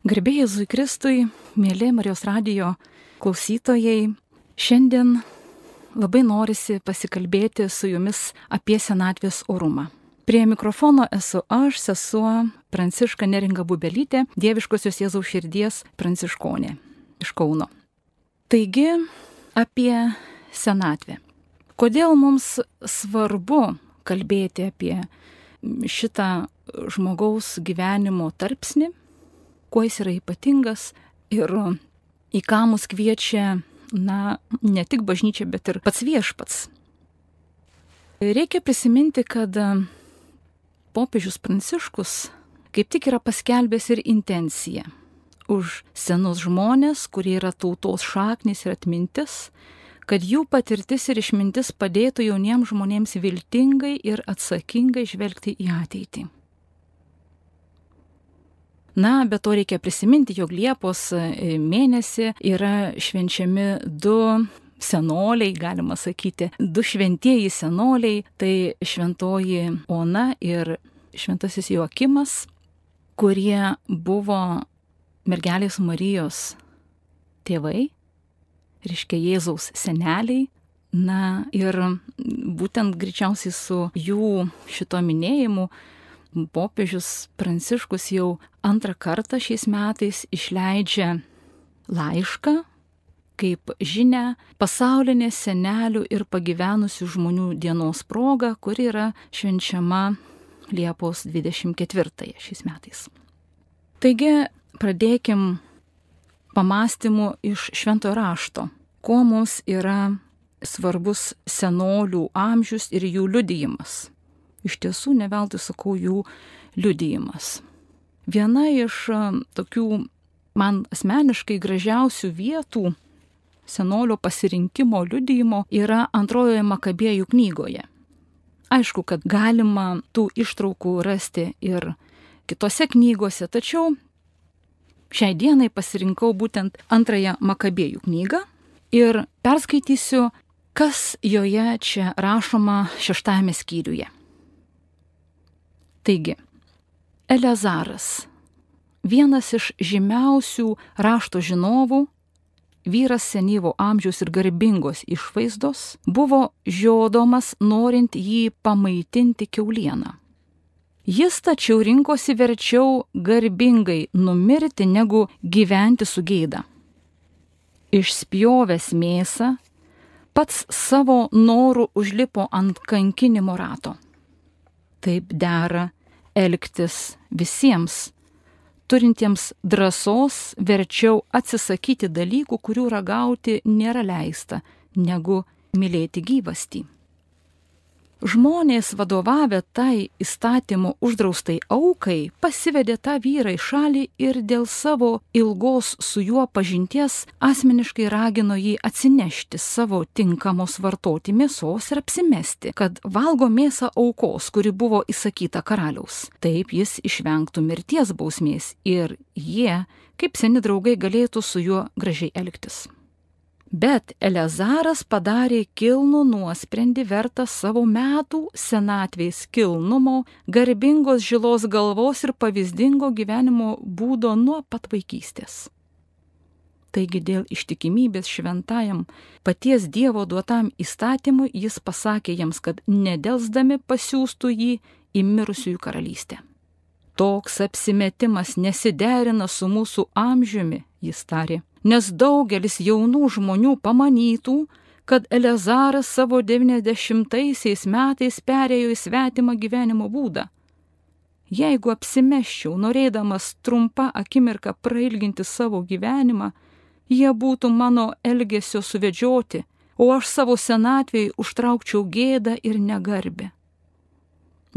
Garbėjai Jėzui Kristui, mėly Marijos radijo klausytojai, šiandien labai norisi pasikalbėti su jumis apie senatvės orumą. Prie mikrofono esu aš, sesuo Pranciška Neringa Bubelytė, Dieviškosios Jėzaus širdies pranciškonė iš Kauno. Taigi, apie senatvę. Kodėl mums svarbu kalbėti apie šitą žmogaus gyvenimo tarpsnį, kuo jis yra ypatingas ir į ką mus kviečia, na, ne tik bažnyčia, bet ir pats viešpats. Reikia prisiminti, kad popiežius Pranciškus kaip tik yra paskelbęs ir intenciją už senus žmonės, kurie yra tautos šaknis ir atmintis, kad jų patirtis ir išmintis padėtų jauniems žmonėms viltingai ir atsakingai žvelgti į ateitį. Na, bet to reikia prisiminti, jog Liepos e, mėnesį yra švenčiami du senoliai, galima sakyti, du šventieji senoliai, tai šventoji Ona ir šventasis Joakimas, kurie buvo mergelės Marijos tėvai, reiškia Jėzaus seneliai. Na ir būtent greičiausiai su jų šito minėjimu popiežius Pranciškus jau antrą kartą šiais metais išleidžia laišką, kaip žinia, pasaulinė senelių ir pagyvenusių žmonių dienos proga, kuri yra švenčiama Liepos 24 šiais metais. Taigi pradėkim pamastymų iš švento rašto, kuo mums yra svarbus senolių amžius ir jų liudijimas iš tiesų neveltui sakau jų liudijimas. Viena iš tokių man asmeniškai gražiausių vietų senolio pasirinkimo liudijimo yra antrojoje Makabėjų knygoje. Aišku, kad galima tų ištraukų rasti ir kitose knygose, tačiau šiai dienai pasirinkau būtent antrąją Makabėjų knygą ir perskaitysiu, kas joje čia rašoma šeštame skyriuje. Taigi, Elezaras, vienas iš žymiausių rašto žinovų, vyras senyvo amžiaus ir garbingos išvaizdos, buvo žiodomas norint jį pamaitinti keulieną. Jis tačiau rinkosi verčiau garbingai numirti, negu gyventi su gėda. Išspjovęs mėsą, pats savo norų užlipo ant kankinimo rato taip dera elgtis visiems, turintiems drąsos verčiau atsisakyti dalykų, kurių ragauti nėra leista, negu mylėti gyvastį. Žmonės vadovavę tai įstatymu uždraustai aukai pasivedė tą vyrą į šalį ir dėl savo ilgos su juo pažinties asmeniškai ragino jį atsinešti savo tinkamos vartoti mėsos ir apsimesti, kad valgo mėsą aukos, kuri buvo įsakyta karaliaus. Taip jis išvengtų mirties bausmės ir jie, kaip seni draugai, galėtų su juo gražiai elgtis. Bet Elezaras padarė kilnų nuosprendį vertą savo metų senatvės kilnumo, garbingos žilos galvos ir pavyzdingo gyvenimo būdo nuo pat vaikystės. Taigi dėl ištikimybės šventajam paties Dievo duotam įstatymui jis pasakė jiems, kad nedelsdami pasiūstų jį į mirusiųjų karalystę. Toks apsimetimas nesiderina su mūsų amžiumi, jis tarė nes daugelis jaunų žmonių pamanytų, kad Elezaras savo 90-aisiais metais perėjo į svetimą gyvenimo būdą. Jeigu apsimeščiau, norėdamas trumpą akimirką prailginti savo gyvenimą, jie būtų mano elgesio suvedžioti, o aš savo senatvėjai užtraukčiau gėdą ir negarbę.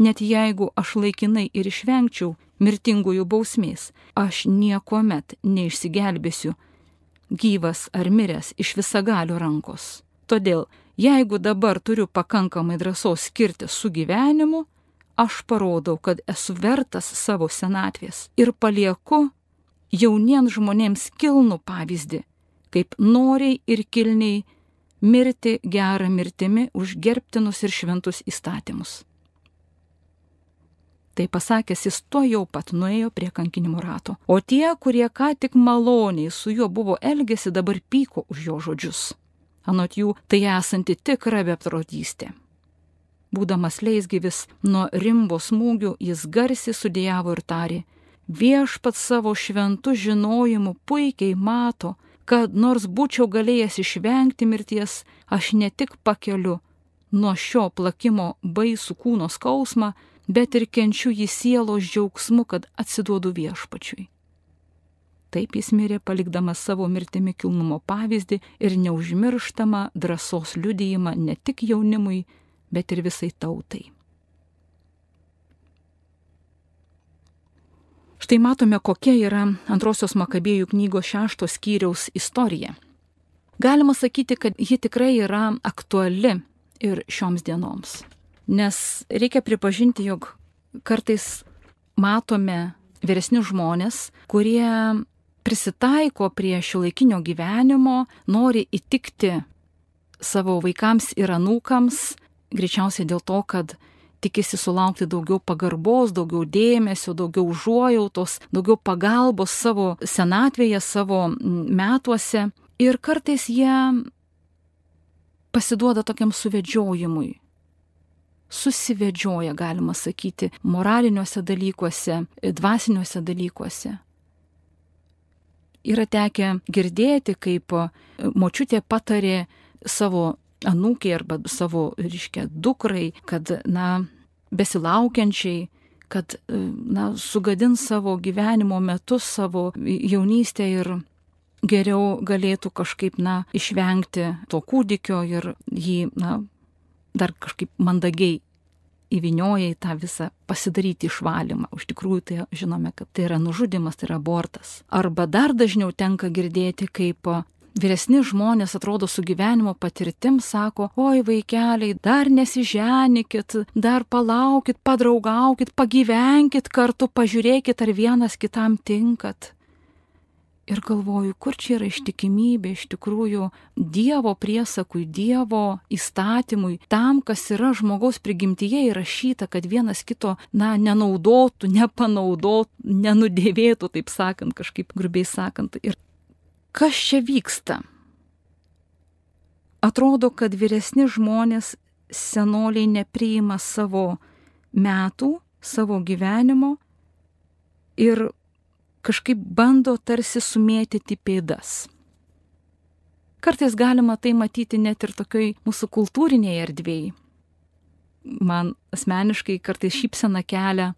Net jeigu aš laikinai ir išvengčiau mirtingųjų bausmės, aš niekuomet neišsigelbėsiu gyvas ar miręs iš visagalio rankos. Todėl, jeigu dabar turiu pakankamai drąsos skirti su gyvenimu, aš parodau, kad esu vertas savo senatvės ir palieku jauniems žmonėms kilnų pavyzdį, kaip noriai ir kilniai mirti gerą mirtimi už gerbtinus ir šventus įstatymus. Tai pasakęs, jis to jau pat nuėjo prie kankinimo rato. O tie, kurie ką tik maloniai su juo buvo elgesi, dabar pyko už jo žodžius. Anot jų, tai esanti tikra beprotystė. Būdamas leisgyvis nuo rimbo smūgių, jis garsiai sudėjavo ir tarė, viešpat savo šventų žinojimų puikiai mato, kad nors būčiau galėjęs išvengti mirties, aš ne tik pakeliu nuo šio plakimo baisų kūno skausmą, bet ir kenčiu jį sielos džiaugsmu, kad atsiduodu viešpačiui. Taip jis mirė, palikdamas savo mirtimi kilnumo pavyzdį ir neužmirštamą drąsos liudyjimą ne tik jaunimui, bet ir visai tautai. Štai matome, kokia yra antrosios Makabėjų knygos šeštos skyriaus istorija. Galima sakyti, kad ji tikrai yra aktuali ir šioms dienoms. Nes reikia pripažinti, jog kartais matome vyresni žmonės, kurie prisitaiko prie šiuolaikinio gyvenimo, nori įtikti savo vaikams ir anūkams, greičiausiai dėl to, kad tikisi sulaukti daugiau pagarbos, daugiau dėmesio, daugiau užuojautos, daugiau pagalbos savo senatvėje, savo metuose. Ir kartais jie pasiduoda tokiam suvedžiojimui, susivedžioja, galima sakyti, moraliniuose dalykuose, dvasiniuose dalykuose. Yra tekę girdėti, kaip močiutė patarė savo anūkiai arba savo, reiškia, dukrai, kad, na, besilaukiančiai, kad, na, sugadins savo gyvenimo metus, savo jaunystę ir geriau galėtų kažkaip, na, išvengti to kūdikio ir jį, na, dar kažkaip mandagiai įvinioja į tą visą pasidaryti išvalymą. Iš tikrųjų, tai žinome, kad tai yra nužudimas, tai yra abortas. Arba dar dažniau tenka girdėti, kaip vyresni žmonės atrodo su gyvenimo patirtim sako, oi vaikeliai, dar nesiženykit, dar palaukit, padraugaukit, pagyvenkit kartu, pažiūrėkit, ar vienas kitam tinkat. Ir galvoju, kur čia yra ištikimybė iš tikrųjų Dievo priesakui, Dievo įstatymui, tam, kas yra žmogaus prigimtyje įrašyta, kad vienas kito, na, nenaudotų, nepanaudotų, nenudėvėtų, taip sakant, kažkaip grubiai sakant. Ir kas čia vyksta? Atrodo, kad vyresni žmonės senoliai nepriima savo metų, savo gyvenimo ir kažkaip bando tarsi sumėtyti pėdas. Kartais galima tai matyti net ir tokioj mūsų kultūrinėje erdvėje. Man asmeniškai kartais šypsena kelia,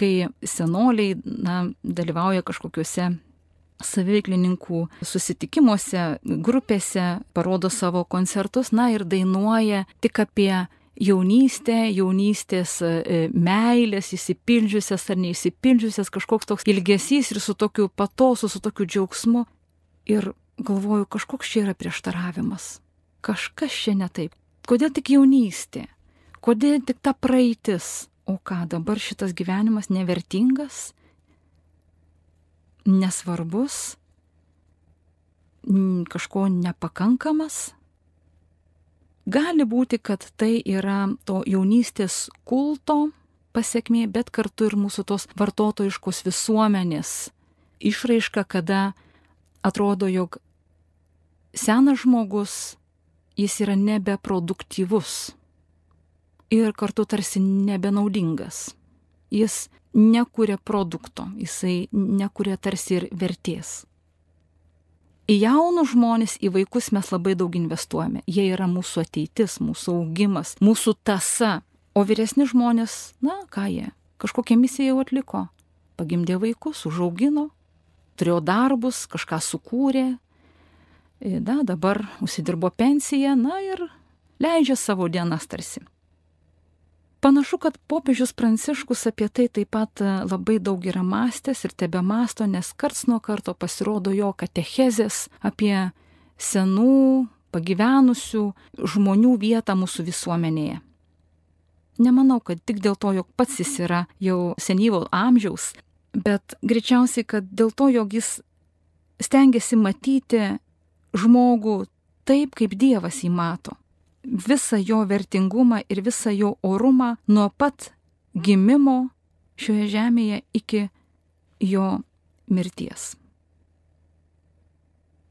kai senoliai na, dalyvauja kažkokiuose saveiklininkų susitikimuose, grupėse, parodo savo koncertus, na ir dainuoja tik apie jaunystė, jaunystės e, meilės, įsipildžiusias ar neįsipildžiusias, kažkoks toks ilgesys ir su tokiu patosu, su tokiu džiaugsmu. Ir galvoju, kažkoks čia yra prieštaravimas. Kažkas čia ne taip. Kodėl tik jaunystė? Kodėl tik ta praeitis? O ką dabar šitas gyvenimas nevertingas? Nesvarbus? Kažko nepakankamas? Gali būti, kad tai yra to jaunystės kulto pasiekmė, bet kartu ir mūsų tos vartotojiškos visuomenės išraiška, kada atrodo, jog senas žmogus, jis yra nebeproduktyvus ir kartu tarsi nebenaudingas. Jis nekuria produkto, jisai nekuria tarsi ir vertės. Į jaunus žmonės, į vaikus mes labai daug investuojame. Jie yra mūsų ateitis, mūsų augimas, mūsų tasa. O vyresni žmonės, na ką jie, kažkokią misiją jau atliko. Pagimdė vaikus, užaugino, turėjo darbus, kažką sukūrė. Na, dabar užsidirbo pensiją, na ir leidžia savo dienas tarsi. Panašu, kad popiežius Pranciškus apie tai taip pat e, labai daug yra mąstęs ir tebe masto, nes karts nuo karto pasirodo jo katechezės apie senų, pagyvenusių žmonių vietą mūsų visuomenėje. Nemanau, kad tik dėl to, jog pats jis yra jau senyvo amžiaus, bet greičiausiai, kad dėl to, jog jis stengiasi matyti žmogų taip, kaip Dievas jį mato visą jo vertingumą ir visą jo orumą nuo pat gimimo, šioje žemėje iki jo mirties.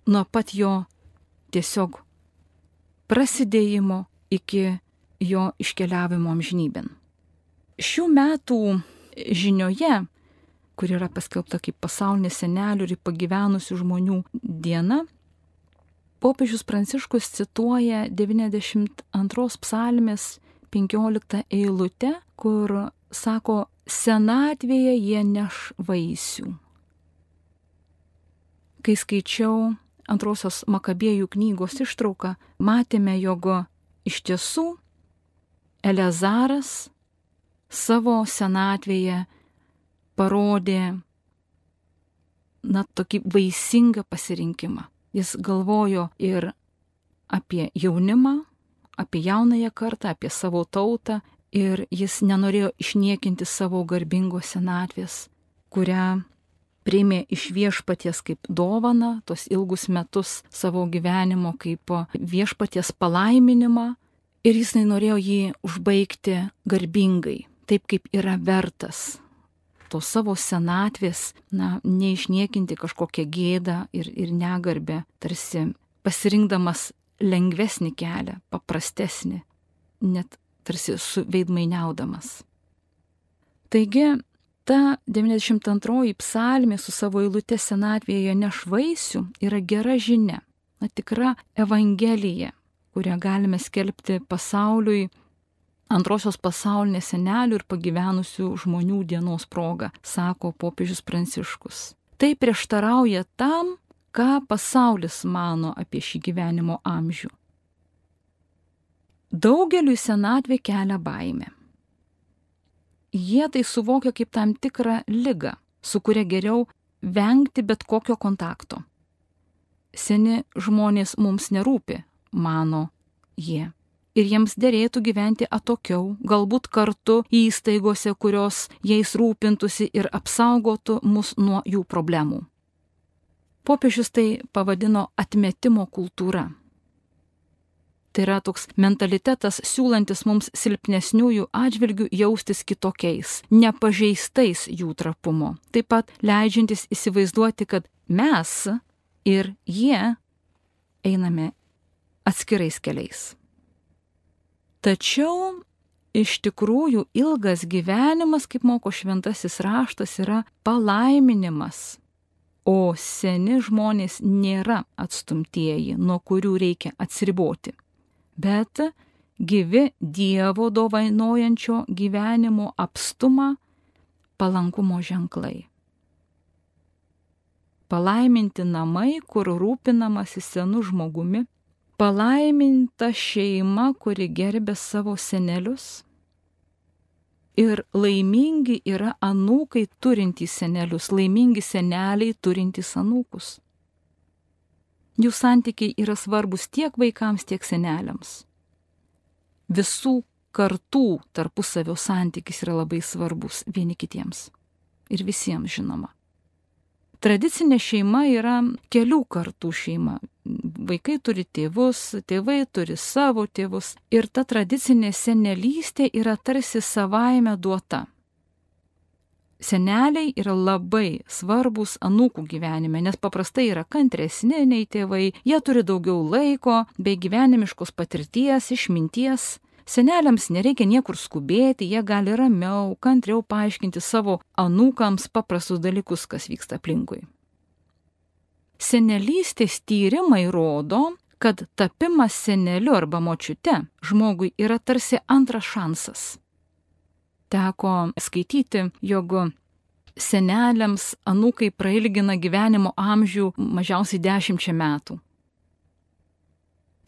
Nuo pat jo tiesiog prasidėjimo iki jo iškeliavimo amžinybėn. Šių metų žinioje, kur yra paskelbta kaip pasaulinė senelių ir pagyvenusių žmonių diena, popiežius Pranciškus cituoja 92 psalmės 15 eilutę, kur sako, senatvėje jie neš vaisių. Kai skaičiau antrosios Makabėjų knygos ištrauką, matėme, jog iš tiesų Elezaras savo senatvėje parodė, na, tokį vaisingą pasirinkimą. Jis galvojo ir apie jaunimą, apie jaunąją kartą, apie savo tautą ir jis nenorėjo išniekinti savo garbingos senatvės, kurią priėmė iš viešpaties kaip dovana, tos ilgus metus savo gyvenimo kaip viešpaties palaiminimą ir jis norėjo jį užbaigti garbingai, taip kaip yra vertas. To savo senatvės, na, neišniekinti kažkokią gėdą ir, ir negarbę, tarsi pasirinkdamas lengvesnį kelią, paprastesnį, net tarsi suveidmainiaudamas. Taigi, ta 92 psalmė su savo eilute senatvėje nešvaisių yra gera žinia, na tikra evangelija, kurią galime skelbti pasauliui antrosios pasaulinės senelių ir pagyvenusių žmonių dienos proga, sako popiežius Pranciškus. Tai prieštarauja tam, ką pasaulis mano apie šį gyvenimo amžių. Daugeliui senatvė kelia baimę. Jie tai suvokia kaip tam tikrą lygą, su kuria geriau vengti bet kokio kontakto. Seni žmonės mums nerūpi, mano jie. Ir jiems dėrėtų gyventi atokiau, galbūt kartu įstaigose, kurios jais rūpintųsi ir apsaugotų mus nuo jų problemų. Popiežius tai pavadino atmetimo kultūra. Tai yra toks mentalitetas siūlantis mums silpnesniųjų atžvilgių jaustis kitokiais, nepažeistais jų trapumo. Taip pat leidžiantis įsivaizduoti, kad mes ir jie einame atskirais keliais. Tačiau iš tikrųjų ilgas gyvenimas, kaip moko šventasis raštas, yra palaiminimas, o seni žmonės nėra atstumtieji, nuo kurių reikia atsiriboti, bet gyvi Dievo dovanojančio gyvenimo apstumą palankumo ženklai. Palaiminti namai, kur rūpinamasi senu žmogumi, palaiminta šeima, kuri gerbė savo senelius. Ir laimingi yra anūkai turintys senelius, laimingi seneliai turintys anūkus. Jų santykiai yra svarbus tiek vaikams, tiek seneliams. Visų kartų tarpusavio santykis yra labai svarbus vieni kitiems. Ir visiems žinoma. Tradicinė šeima yra kelių kartų šeima. Vaikai turi tėvus, tėvai turi savo tėvus ir ta tradicinė senelystė yra tarsi savaime duota. Seneliai yra labai svarbus anūkų gyvenime, nes paprastai yra kantresni nei tėvai, jie turi daugiau laiko bei gyvenimiškos patirties, išminties Seneliams nereikia niekur skubėti, jie gali ramiau, kantriau paaiškinti savo anūkams paprastus dalykus, kas vyksta aplinkui. Senelystės tyrimai rodo, kad tapimas seneliu arba močiute žmogui yra tarsi antras šansas. Teko skaityti, jog seneliams anūkai prailgina gyvenimo amžių mažiausiai dešimčia metų.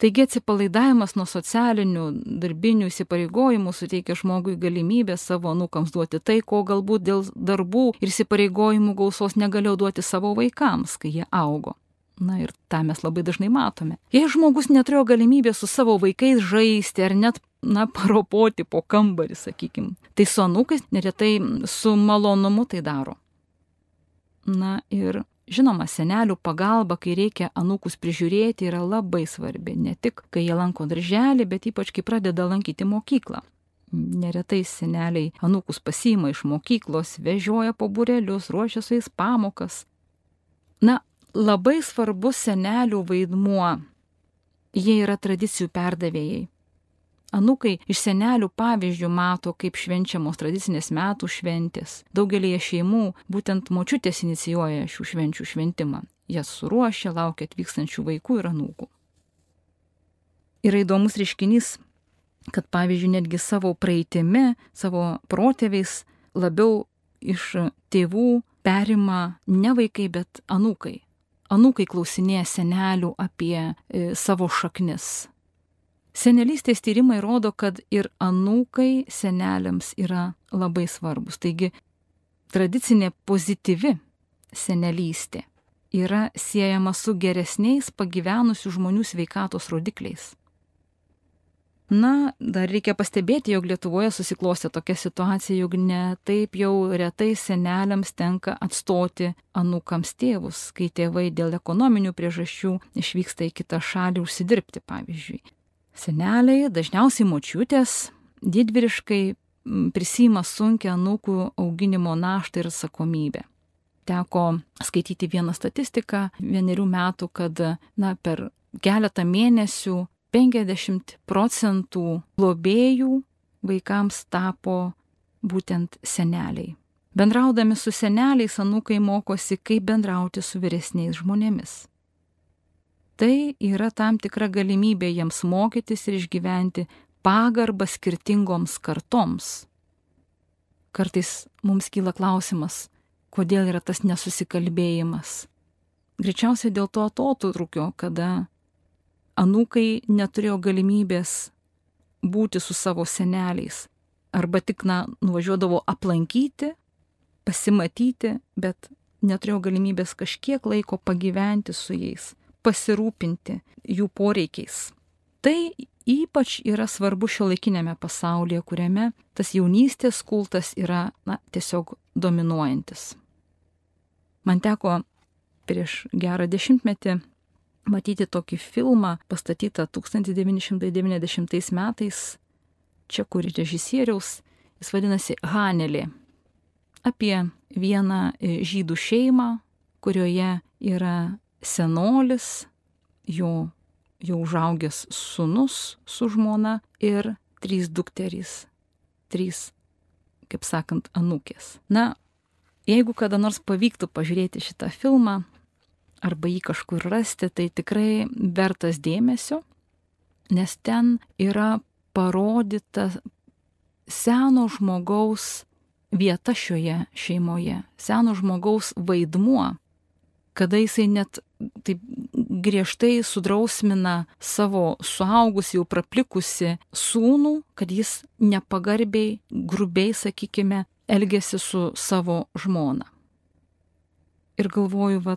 Taigi atsipalaidavimas nuo socialinių, darbinių įsipareigojimų suteikia žmogui galimybę savo nukams duoti tai, ko galbūt dėl darbų ir įsipareigojimų gausos negalėjo duoti savo vaikams, kai jie augo. Na ir tą mes labai dažnai matome. Jei žmogus neturėjo galimybę su savo vaikais žaisti ar net, na, paropoti po kambarį, sakykime, tai su anūkais neretai su malonumu tai daro. Na ir Žinoma, senelių pagalba, kai reikia anūkus prižiūrėti, yra labai svarbi. Ne tik, kai jie lanko darželį, bet ypač, kai pradeda lankyti mokyklą. Neretai seneliai anūkus pasiima iš mokyklos, vežioja po burelius, ruošia su jais pamokas. Na, labai svarbus senelių vaidmuo. Jie yra tradicijų perdavėjai. Anukai iš senelių pavyzdžių mato, kaip švenčiamos tradicinės metų šventės. Daugelėje šeimų būtent močiutės inicijuoja šių švenčių šventimą. Jas suruošia, laukia atvykstančių vaikų ir anūkų. Yra įdomus reiškinys, kad pavyzdžiui netgi savo praeitimi, savo protėviais labiau iš tėvų perima ne vaikai, bet anūkai. Anūkai klausinėja senelių apie e, savo šaknis, Senelystės tyrimai rodo, kad ir anūkai seneliams yra labai svarbus. Taigi tradicinė pozityvi senelystė yra siejama su geresniais pagyvenusių žmonių sveikatos rodikliais. Na, dar reikia pastebėti, jog Lietuvoje susiklostė tokia situacija, jog ne taip jau retai seneliams tenka atstoti anūkams tėvus, kai tėvai dėl ekonominių priežasčių išvyksta į kitą šalį užsidirbti, pavyzdžiui. Seneliai, dažniausiai močiutės, didvyriškai prisima sunkia anūkų auginimo naštą ir atsakomybę. Teko skaityti vieną statistiką vienerių metų, kad na, per keletą mėnesių 50 procentų globėjų vaikams tapo būtent seneliai. Bendraudami su seneliais anūkai mokosi, kaip bendrauti su vyresniais žmonėmis tai yra tam tikra galimybė jiems mokytis ir išgyventi pagarbą skirtingoms kartoms. Kartais mums kyla klausimas, kodėl yra tas nesusikalbėjimas. Greičiausiai dėl to atotrukio, kada anūkai neturėjo galimybės būti su savo seneliais. Arba tik, na, nuvažiuodavo aplankyti, pasimatyti, bet neturėjo galimybės kažkiek laiko pagyventi su jais pasirūpinti jų poreikiais. Tai ypač yra svarbu šio laikinėme pasaulyje, kuriame tas jaunystės kultas yra na, tiesiog dominuojantis. Man teko prieš gerą dešimtmetį matyti tokį filmą pastatytą 1990 metais čekų režisieriaus, jis vadinasi Hanelė, apie vieną žydų šeimą, kurioje yra senolis, jo jau užaugęs sunus su žmona ir trys dukterys, trys, kaip sakant, anūkės. Na, jeigu kada nors pavyktų pažiūrėti šitą filmą arba jį kažkur rasti, tai tikrai vertas dėmesio, nes ten yra parodyta seno žmogaus vieta šioje šeimoje, seno žmogaus vaidmuo kada jisai net taip griežtai sudrausmina savo suaugus jau praplikusi sūnų, kad jis nepagarbiai, grubiai, sakykime, elgesi su savo žmona. Ir galvoju, va,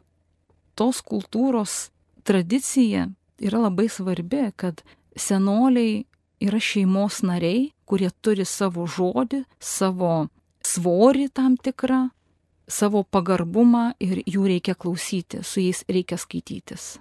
tos kultūros tradicija yra labai svarbi, kad senoliai yra šeimos nariai, kurie turi savo žodį, savo svorį tam tikrą, savo pagarbumą ir jų reikia klausyti, su jais reikia skaitytis.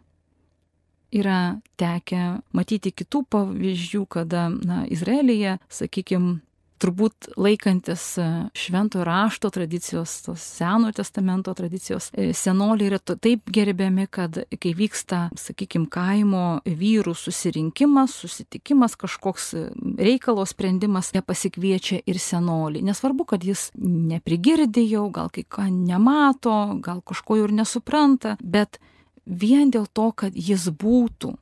Yra tekę matyti kitų pavyzdžių, kada na, Izraelyje, sakykime, turbūt laikantis e, šventojo rašto tradicijos, tos senojo testamento tradicijos, e, senoliai yra taip gerbiami, kad kai vyksta, sakykime, kaimo vyrų susirinkimas, susitikimas, kažkoks e, reikalo sprendimas, jie pasikviečia ir senolį. Nesvarbu, kad jis neprigirdi jau, gal kai ką nemato, gal kažko ir nesupranta, bet vien dėl to, kad jis būtų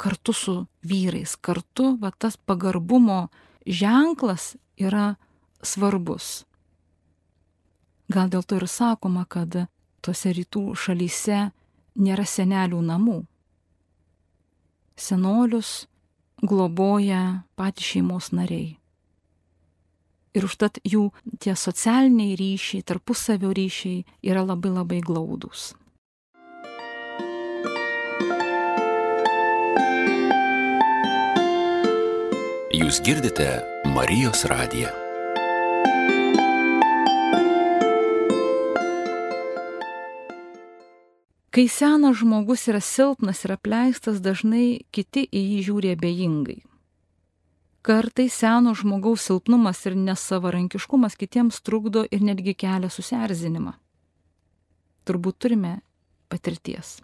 kartu su vyrais, kartu va, tas pagarbumo ženklas yra svarbus. Gal dėl to ir sakoma, kad tuose rytų šalyse nėra senelių namų. Senolius globoja patys šeimos nariai. Ir užtat jų tie socialiniai ryšiai, tarpusavio ryšiai yra labai labai glaudus. Jūs girdite Marijos radiją. Kai senas žmogus yra silpnas ir apleistas, dažnai kiti į jį žiūri abejingai. Kartai seno žmogaus silpnumas ir nesavarankiškumas kitiems trukdo ir netgi kelia susierzinimą. Turbūt turime patirties.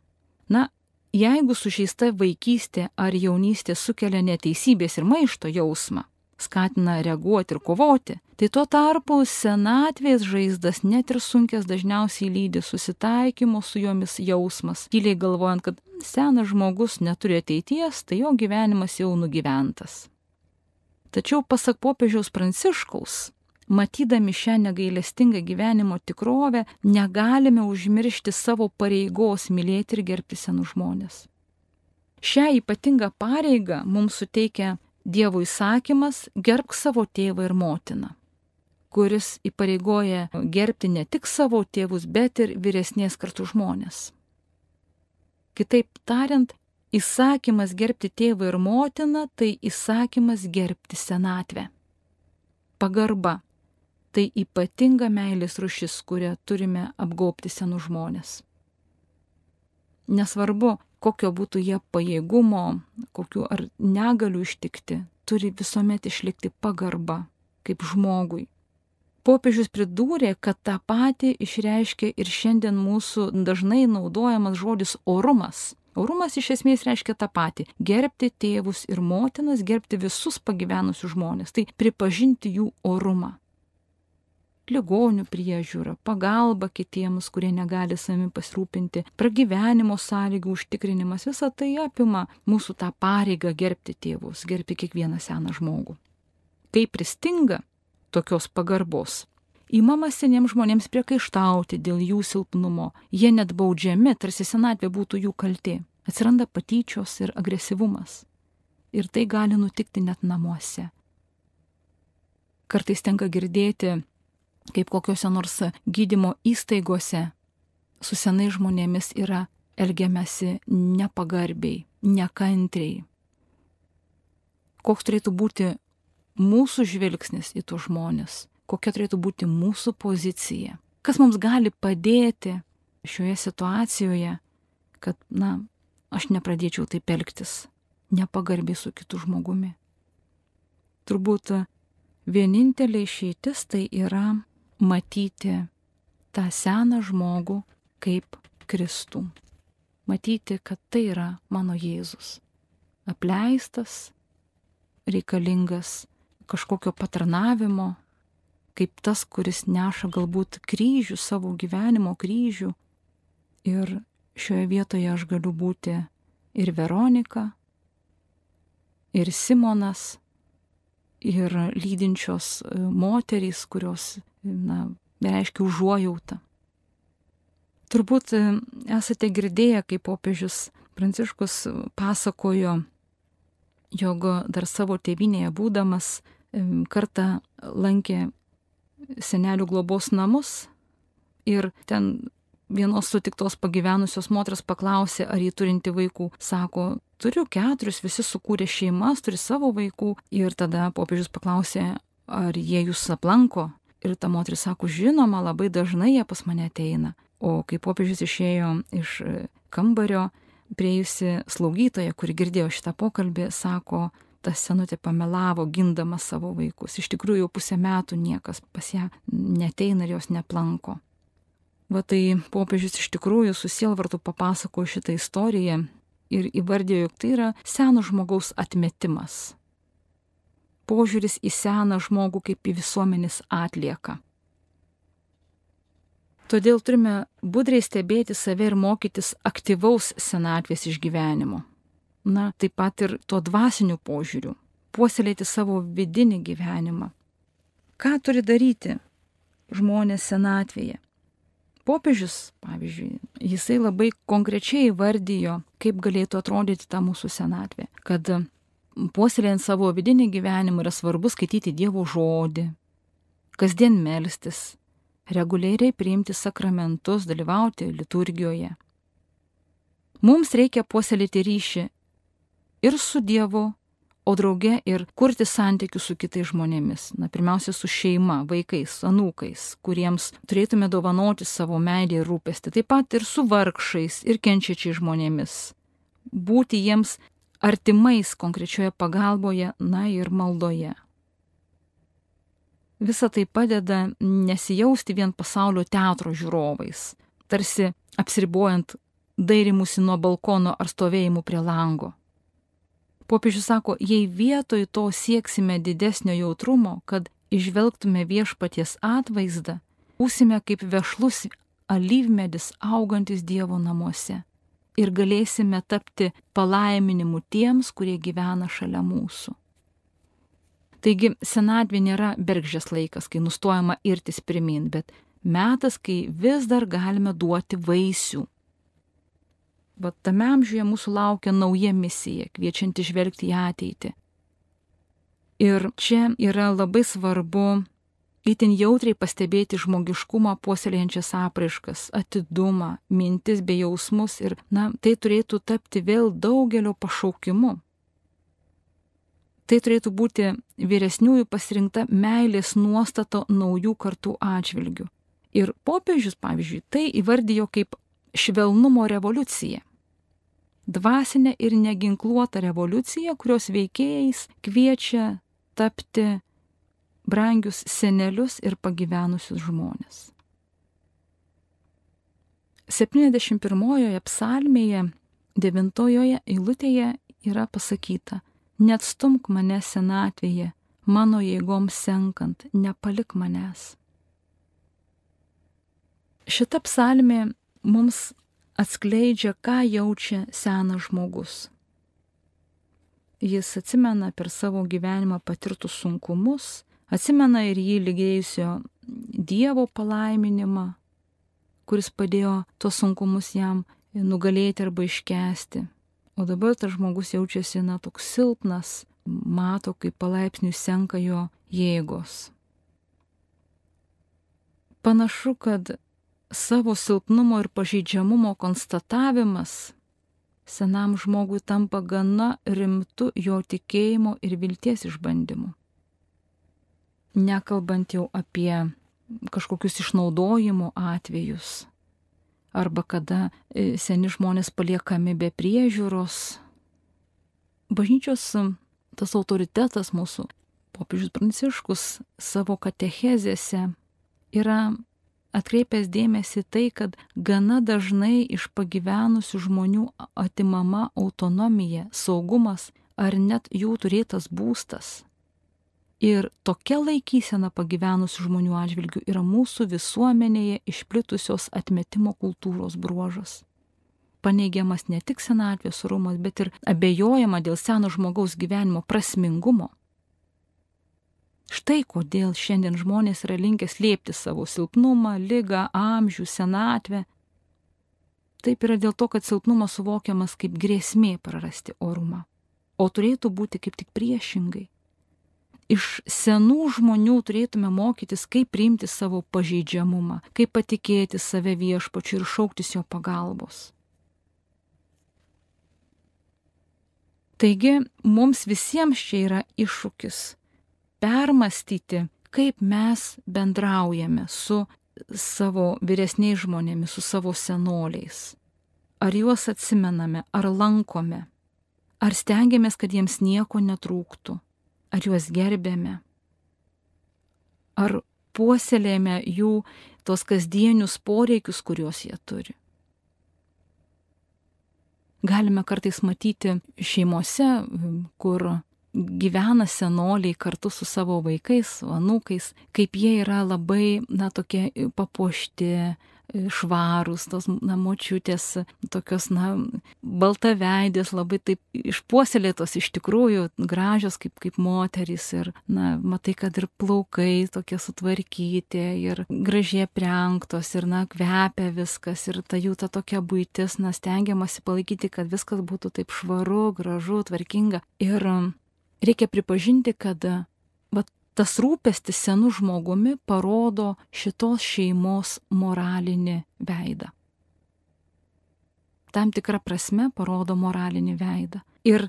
Na, jeigu sužeista vaikystė ar jaunystė sukelia neteisybės ir maišto jausmą, skatina reaguoti ir kovoti, tai tuo tarpu senatvės žaizdas net ir sunkės dažniausiai lydi susitaikymo su jomis jausmas, tyliai galvojant, kad senas žmogus neturi ateities, tai jo gyvenimas jau nugyventas. Tačiau pasak popiežiaus pranciškaus, matydami šią negailestingą gyvenimo tikrovę, negalime užmiršti savo pareigos mylėti ir gerbti senus žmonės. Šią ypatingą pareigą mums suteikia Dievo įsakymas gerbk savo tėvą ir motiną, kuris įpareigoja gerbti ne tik savo tėvus, bet ir vyresnės kartų žmonės. Kitaip tariant, Įsakymas gerbti tėvą ir motiną tai įsakymas gerbti senatvę. Pagarba tai ypatinga meilės rušis, kurią turime apgaupti senus žmonės. Nesvarbu, kokio būtų jie pajėgumo, kokiu ar negaliu ištikti, turi visuomet išlikti pagarba kaip žmogui. Popiežius pridūrė, kad tą patį išreiškia ir šiandien mūsų dažnai naudojamas žodis orumas Orumas iš esmės reiškia tą patį - gerbti tėvus ir motinas, gerbti visus pagyvenusius žmonės, tai pripažinti jų orumą. Ligonių priežiūra, pagalba kitiems, kurie negali savimi pasirūpinti, pragyvenimo sąlygų užtikrinimas, visa tai apima mūsų tą pareigą gerbti tėvus, gerbti kiekvieną seną žmogų. Kai pristinga tokios pagarbos, Įmama seniems žmonėms priekaištauti dėl jų silpnumo, jie net baudžiami, tarsi senatvė būtų jų kalti. Atsiranda patyčios ir agresyvumas. Ir tai gali nutikti net namuose. Kartais tenka girdėti, kaip kokiuose nors gydymo įstaigose su senai žmonėmis yra elgiamasi nepagarbiai, nekantriai. Koks turėtų būti mūsų žvilgsnis į tuos žmonės? kokia turėtų būti mūsų pozicija, kas mums gali padėti šioje situacijoje, kad, na, aš nepradėčiau taip elgtis, nepagarbiai su kitu žmogumi. Turbūt vienintelė išeitis tai yra matyti tą seną žmogų kaip Kristų. Matyti, kad tai yra mano Jėzus. Apleistas, reikalingas kažkokio patranavimo, kaip tas, kuris neša galbūt kryžių, savo gyvenimo kryžių. Ir šioje vietoje aš galiu būti ir Veronika, ir Simonas, ir lydinčios e, moterys, kurios, na, reiškia užuojautą. Turbūt e, esate girdėję, kaip popiežius Pranciškus pasakojo, jog dar savo tėvinėje būdamas e, kartą lankė senelių globos namus ir ten vienos sutiktos pagyvenusios moters paklausė, ar jį turinti vaikų. Sako, turiu keturis, visi sukūrė šeimas, turi savo vaikų. Ir tada popiežius paklausė, ar jie jūs aplanko. Ir ta moteris sako, žinoma, labai dažnai jie pas mane ateina. O kai popiežius išėjo iš kambario, priejusi slaugytoja, kuri girdėjo šitą pokalbį, sako, ta senutė pamelavo, gindama savo vaikus. Iš tikrųjų, jau pusę metų niekas pas ją neteina ir jos neplanko. Va tai popiežius iš tikrųjų su sielvartu papasakojo šitą istoriją ir įvardėjo, jog tai yra seno žmogaus atmetimas. Požiūris į seną žmogų kaip į visuomenės atlieką. Todėl turime budriai stebėti save ir mokytis aktyvaus senatvės išgyvenimo na, taip pat ir tuo dvasiniu požiūriu, puoselėti savo vidinį gyvenimą. Ką turi daryti žmonės senatvėje? Popiežius, pavyzdžiui, jisai labai konkrečiai vardijo, kaip galėtų atrodyti ta mūsų senatvė, kad puoselėjant savo vidinį gyvenimą yra svarbu skaityti Dievo žodį, kasdien melstis, reguliariai priimti sakramentus, dalyvauti liturgijoje. Mums reikia puoselėti ryšį ir su Dievu, o drauge ir kurti santykius su kitais žmonėmis. Na, pirmiausia, su šeima, vaikais, anūkais, kuriems turėtume dovanoti savo meilį ir rūpestį. Taip pat ir su vargšais ir kenčiačiai žmonėmis. Būti jiems artimais konkrečioje pagalboje, na ir maldoje. Visa tai padeda nesijausti vien pasaulio teatro žiūrovais, tarsi apsiribojant dairimusi nuo balkono ar stovėjimu prie lango. Popiežius sako, jei vietoj to sieksime didesnio jautrumo, kad išvelgtume viešpaties atvaizdą, būsime kaip vešlus alyvmedis augantis Dievo namuose ir galėsime tapti palaiminimu tiems, kurie gyvena šalia mūsų. Taigi senatvė nėra bergžės laikas, kai nustojama irtis pirmin, bet metas, kai vis dar galime duoti vaisių. Bet tame amžiuje mūsų laukia nauja misija, kviečianti žvelgti į ateitį. Ir čia yra labai svarbu itin jautriai pastebėti žmogiškumą puoselėjančias apraiškas, atidumą, mintis bei jausmus ir, na, tai turėtų tapti vėl daugelio pašaukimu. Tai turėtų būti vyresniųjų pasirinkta meilės nuostato naujų kartų atžvilgių. Ir popiežius, pavyzdžiui, tai įvardijo kaip švelnumo revoliucija. Dvasinė ir neginkluota revoliucija, kurios veikėjais kviečia tapti brangius senelius ir pagyvenusius žmonės. 71 psalmėje, 9 eilutėje yra pasakyta, net stumk mane senatvėje, mano jėgoms senkant, nepalik manęs. Šita psalmė mums atskleidžia, ką jaučia senas žmogus. Jis atsimena per savo gyvenimą patirtus sunkumus, Atsimena ir jį lygėjusio Dievo palaiminimą, kuris padėjo tos sunkumus jam nugalėti arba iškesti. O dabar tas žmogus jaučiasi, na, toks silpnas, mato, kaip palaipsniui senka jo jėgos. Panašu, kad savo silpnumo ir pažeidžiamumo konstatavimas senam žmogui tampa gana rimtu jo tikėjimo ir vilties išbandymu nekalbant jau apie kažkokius išnaudojimo atvejus, arba kada e, seni žmonės paliekami be priežiūros. Bažnyčios tas autoritetas mūsų, popiežius Pranciškus savo katechezėse yra atkreipęs dėmesį tai, kad gana dažnai iš pagyvenusių žmonių atimama autonomija, saugumas ar net jų turėtas būstas. Ir tokia laikysena pagyvenusių žmonių atžvilgių yra mūsų visuomenėje išplitusios atmetimo kultūros bruožas. Paneigiamas ne tik senatvės orumas, bet ir abejojama dėl seno žmogaus gyvenimo prasmingumo. Štai kodėl šiandien žmonės yra linkę slėpti savo silpnumą, lygą, amžių, senatvę. Taip yra dėl to, kad silpnumas suvokiamas kaip grėsmė prarasti orumą. O turėtų būti kaip tik priešingai iš senų žmonių turėtume mokytis, kaip priimti savo pažeidžiamumą, kaip patikėti save viešpačiu ir šauktis jo pagalbos. Taigi mums visiems čia yra iššūkis permastyti, kaip mes bendraujame su savo vyresniais žmonėmis, su savo senoliais. Ar juos atsimename, ar lankome, ar stengiamės, kad jiems nieko netrūktų ar juos gerbėme, ar puoselėjame jų tos kasdienius poreikius, kuriuos jie turi. Galime kartais matyti šeimose, kur gyvena senoliai kartu su savo vaikais, anūkais, kaip jie yra labai, na, tokie papuošti, švarūs, tos namočiutės, tokios, na, baltaveidės, labai taip išpuoselėtos iš tikrųjų, gražios kaip, kaip moterys ir, na, matai, kad ir plaukai tokie sutvarkyti ir gražiai prenktos ir, na, kvepia viskas ir ta jų ta tokia būtis, na, stengiamasi palaikyti, kad viskas būtų taip švaru, gražu, tvarkinga. Ir reikia pripažinti, kad tas rūpestis senu žmogumi parodo šitos šeimos moralinį veidą. Tam tikrą prasme parodo moralinį veidą. Ir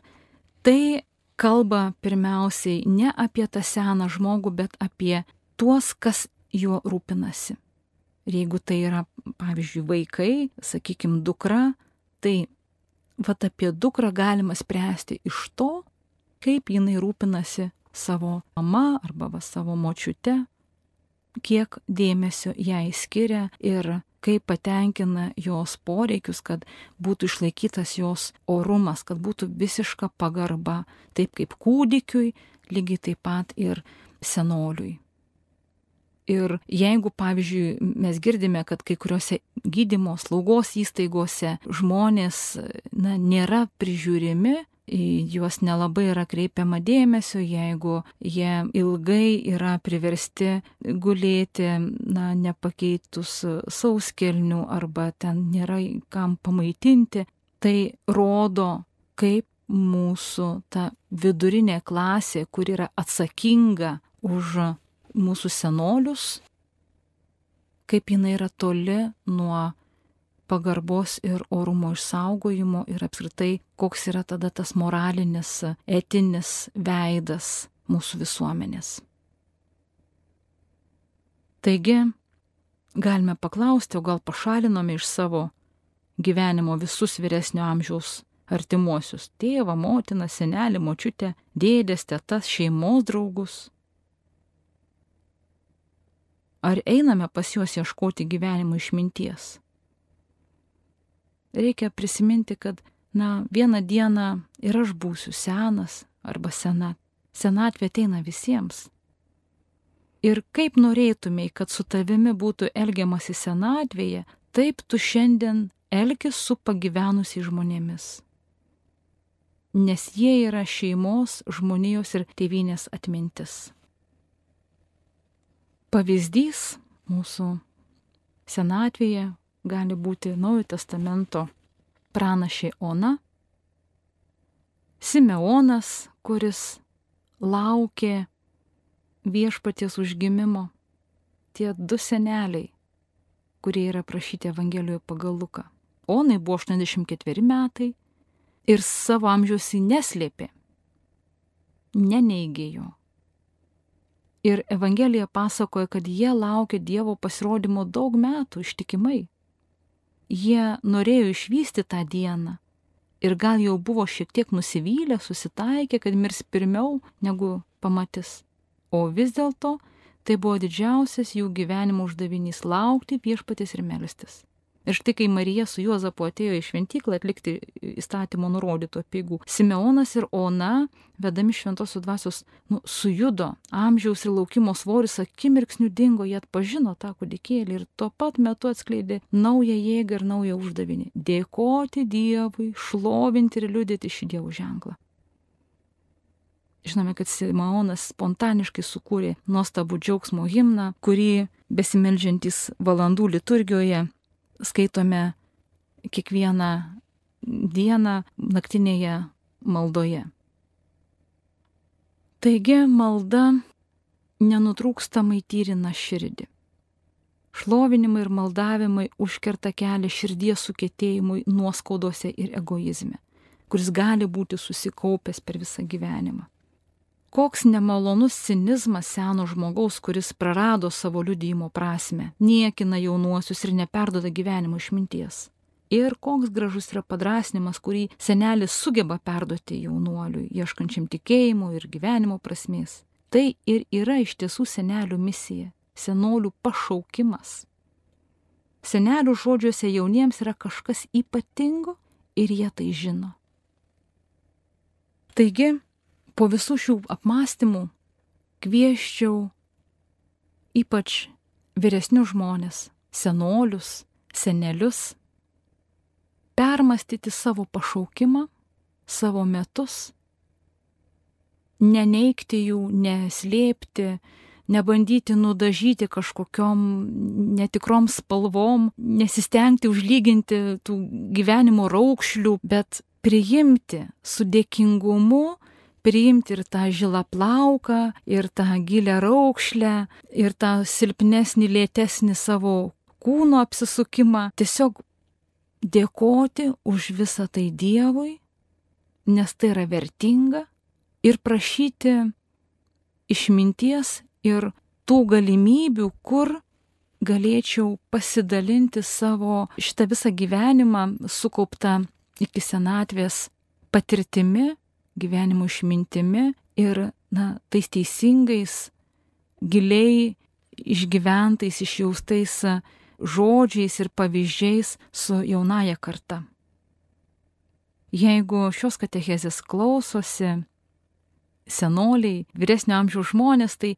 tai kalba pirmiausiai ne apie tą seną žmogų, bet apie tuos, kas juo rūpinasi. Ir jeigu tai yra, pavyzdžiui, vaikai, sakykime, dukra, tai vat apie dukrą galima spręsti iš to, kaip jinai rūpinasi savo mama arba va, savo močiute, kiek dėmesio jai skiria ir kaip patenkina jos poreikius, kad būtų išlaikytas jos orumas, kad būtų visiška pagarba, taip kaip kūdikiui, lygiai taip pat ir senoliui. Ir jeigu, pavyzdžiui, mes girdime, kad kai kuriuose gydimo slaugos įstaigose žmonės na, nėra prižiūrimi, juos nelabai yra kreipiama dėmesio, jeigu jie ilgai yra priversti gulėti, na, nepakeitus sauskelnių arba ten nėra kam pamaitinti, tai rodo, kaip mūsų ta vidurinė klasė, kur yra atsakinga už mūsų senolius, kaip jinai yra toli nuo pagarbos ir orumo išsaugojimo ir apskritai, koks yra tada tas moralinis, etinis veidas mūsų visuomenės. Taigi, galime paklausti, o gal pašalinome iš savo gyvenimo visus vyresnio amžiaus artimuosius - tėvą, motiną, senelį, močiutę, dėdės, tetas, šeimos draugus. Ar einame pas juos ieškoti gyvenimo išminties? Reikia prisiminti, kad, na, vieną dieną ir aš būsiu senas arba sena. Senatvė ateina visiems. Ir kaip norėtumėj, kad su tavimi būtų elgiamasi senatvėje, taip tu šiandien elgis su pagyvenusiais žmonėmis. Nes jie yra šeimos, žmonijos ir tėvynės atmintis. Pavyzdys mūsų senatvėje gali būti Naujojo testamento pranašė Ona, Simeonas, kuris laukė viešpaties užgimimo, tie du seneliai, kurie yra prašyti Evangelijoje pagal Luką. Onai buvo 84 metai ir savo amžiaus jį neslėpė, neneigė jo. Ir Evangelija pasakoja, kad jie laukė Dievo pasirodymo daug metų ištikimai jie norėjo išvysti tą dieną ir gal jau buvo šiek tiek nusivylę, susitaikė, kad mirs pirmiau negu pamatys. O vis dėlto tai buvo didžiausias jų gyvenimo uždavinys - laukti viešpatės ir melstis. Ir štai kai Marija su Juozapu atėjo į šventyklą atlikti įstatymo nurodyto peigų, Simeonas ir Ona, vedami šventosios dvasios, nu, sujudo, amžiaus ir laukimo svoris akimirksnių dingo, jie atpažino tą kūdikėlį ir tuo pat metu atskleidė naują jėgą ir naują uždavinį - dėkoti Dievui, šlovinti ir liudyti šį Dievo ženklą. Žinome, kad Simeonas spontaniškai sukūrė nuostabų džiaugsmo himną, kurį besimeldžiantys valandų liturgijoje skaitome kiekvieną dieną naktinėje maldoje. Taigi malda nenutrūkstamai tyrina širdį. Šlovinimai ir maldavimai užkerta kelią širdies sukėtėjimui nuoskaudose ir egoizme, kuris gali būti susikaupęs per visą gyvenimą. Koks nemalonus cinizmas seno žmogaus, kuris prarado savo liudymo prasme, niekina jaunuosius ir neperdoda gyvenimo išminties. Ir koks gražus yra padrasnimas, kurį senelis sugeba perduoti jaunuoliui, ieškančiam tikėjimo ir gyvenimo prasmės. Tai ir yra iš tiesų senelių misija, senolių pašaukimas. Senelių žodžiuose jauniems yra kažkas ypatingo ir jie tai žino. Taigi, po visų šių apmąstymų kvieščiau ypač vyresnius žmonės, senolius, senelius, permastyti savo pašaukimą, savo metus, neneikti jų, neslėpti, nebandyti nudažyti kažkokiom netikrom spalvom, nesistengti užlyginti tų gyvenimo raukšlių, bet priimti su dėkingumu priimti ir tą žilą plauką, ir tą gilę raukšlę, ir tą silpnesnį, lėtesnį savo kūno apsisukimą. Tiesiog dėkoti už visą tai Dievui, nes tai yra vertinga, ir prašyti išminties ir tų galimybių, kur galėčiau pasidalinti savo šitą visą gyvenimą sukauptą iki senatvės patirtimi, gyvenimo išmintimi ir, na, tais teisingais, giliai išgyventais, išjaustais žodžiais ir pavyzdžiais su jaunaja karta. Jeigu šios katechezės klausosi senoliai, vyresnio amžiaus žmonės, tai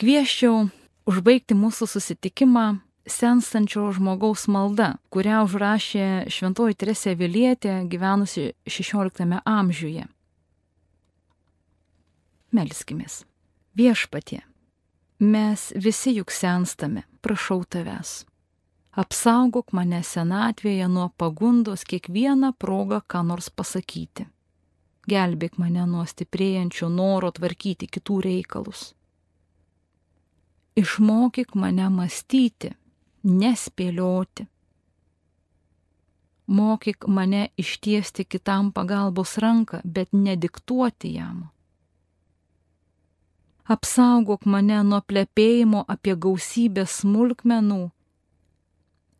kvieščiau užbaigti mūsų susitikimą senstančio žmogaus malda, kurią užrašė šventoji Teresė Vilietė gyvenusi XVI amžiuje. Melskimės. Viešpatie, mes visi juk senstame, prašau tavęs. Apsaugok mane senatvėje nuo pagundos kiekvieną progą ką nors pasakyti. Gelbėk mane nuo stiprėjančio noro tvarkyti kitų reikalus. Išmokyk mane mąstyti, nespėlioti. Mokyk mane ištiesti kitam pagalbos ranką, bet nediktuoti jam. Apsaugok mane nuo plepėjimo apie gausybę smulkmenų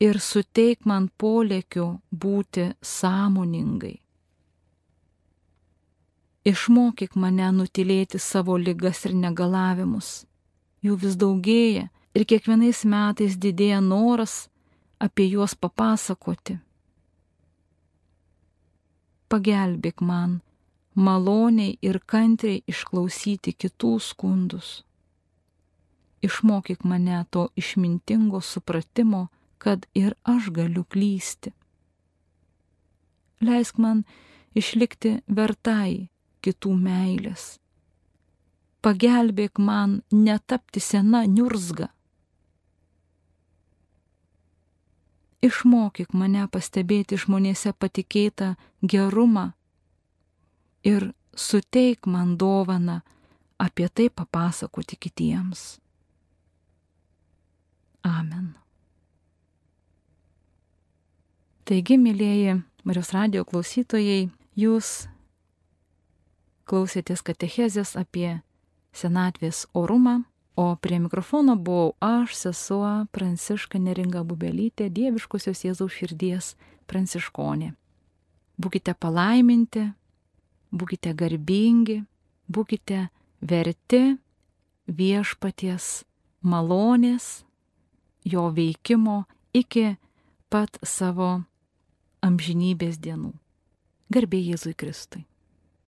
ir suteik man polėkių būti sąmoningai. Išmokyk mane nutilėti savo ligas ir negalavimus. Jų vis daugėja ir kiekvienais metais didėja noras apie juos papasakoti. Pagelbėk man maloniai ir kantriai išklausyti kitų skundus. Išmokyk mane to išmintingo supratimo, kad ir aš galiu klysti. Leisk man išlikti vertai kitų meilės. Pagelbėk man netapti sena niurzga Išmokyk mane pastebėti žmonėse patikėtą gerumą ir suteik man dovaną apie tai papasakoti kitiems. Amen. Taigi, mėlyjeji Marijos radio klausytojai, jūs klausėtės katechezės apie senatvės orumą O prie mikrofono buvau aš, sesuo Pranciška Neringa Bubelytė, dieviškosios Jėzaus širdies pranciškonė. Būkite palaiminti, būkite garbingi, būkite verti viešpaties malonės, jo veikimo iki pat savo amžinybės dienų. Garbė Jėzui Kristui.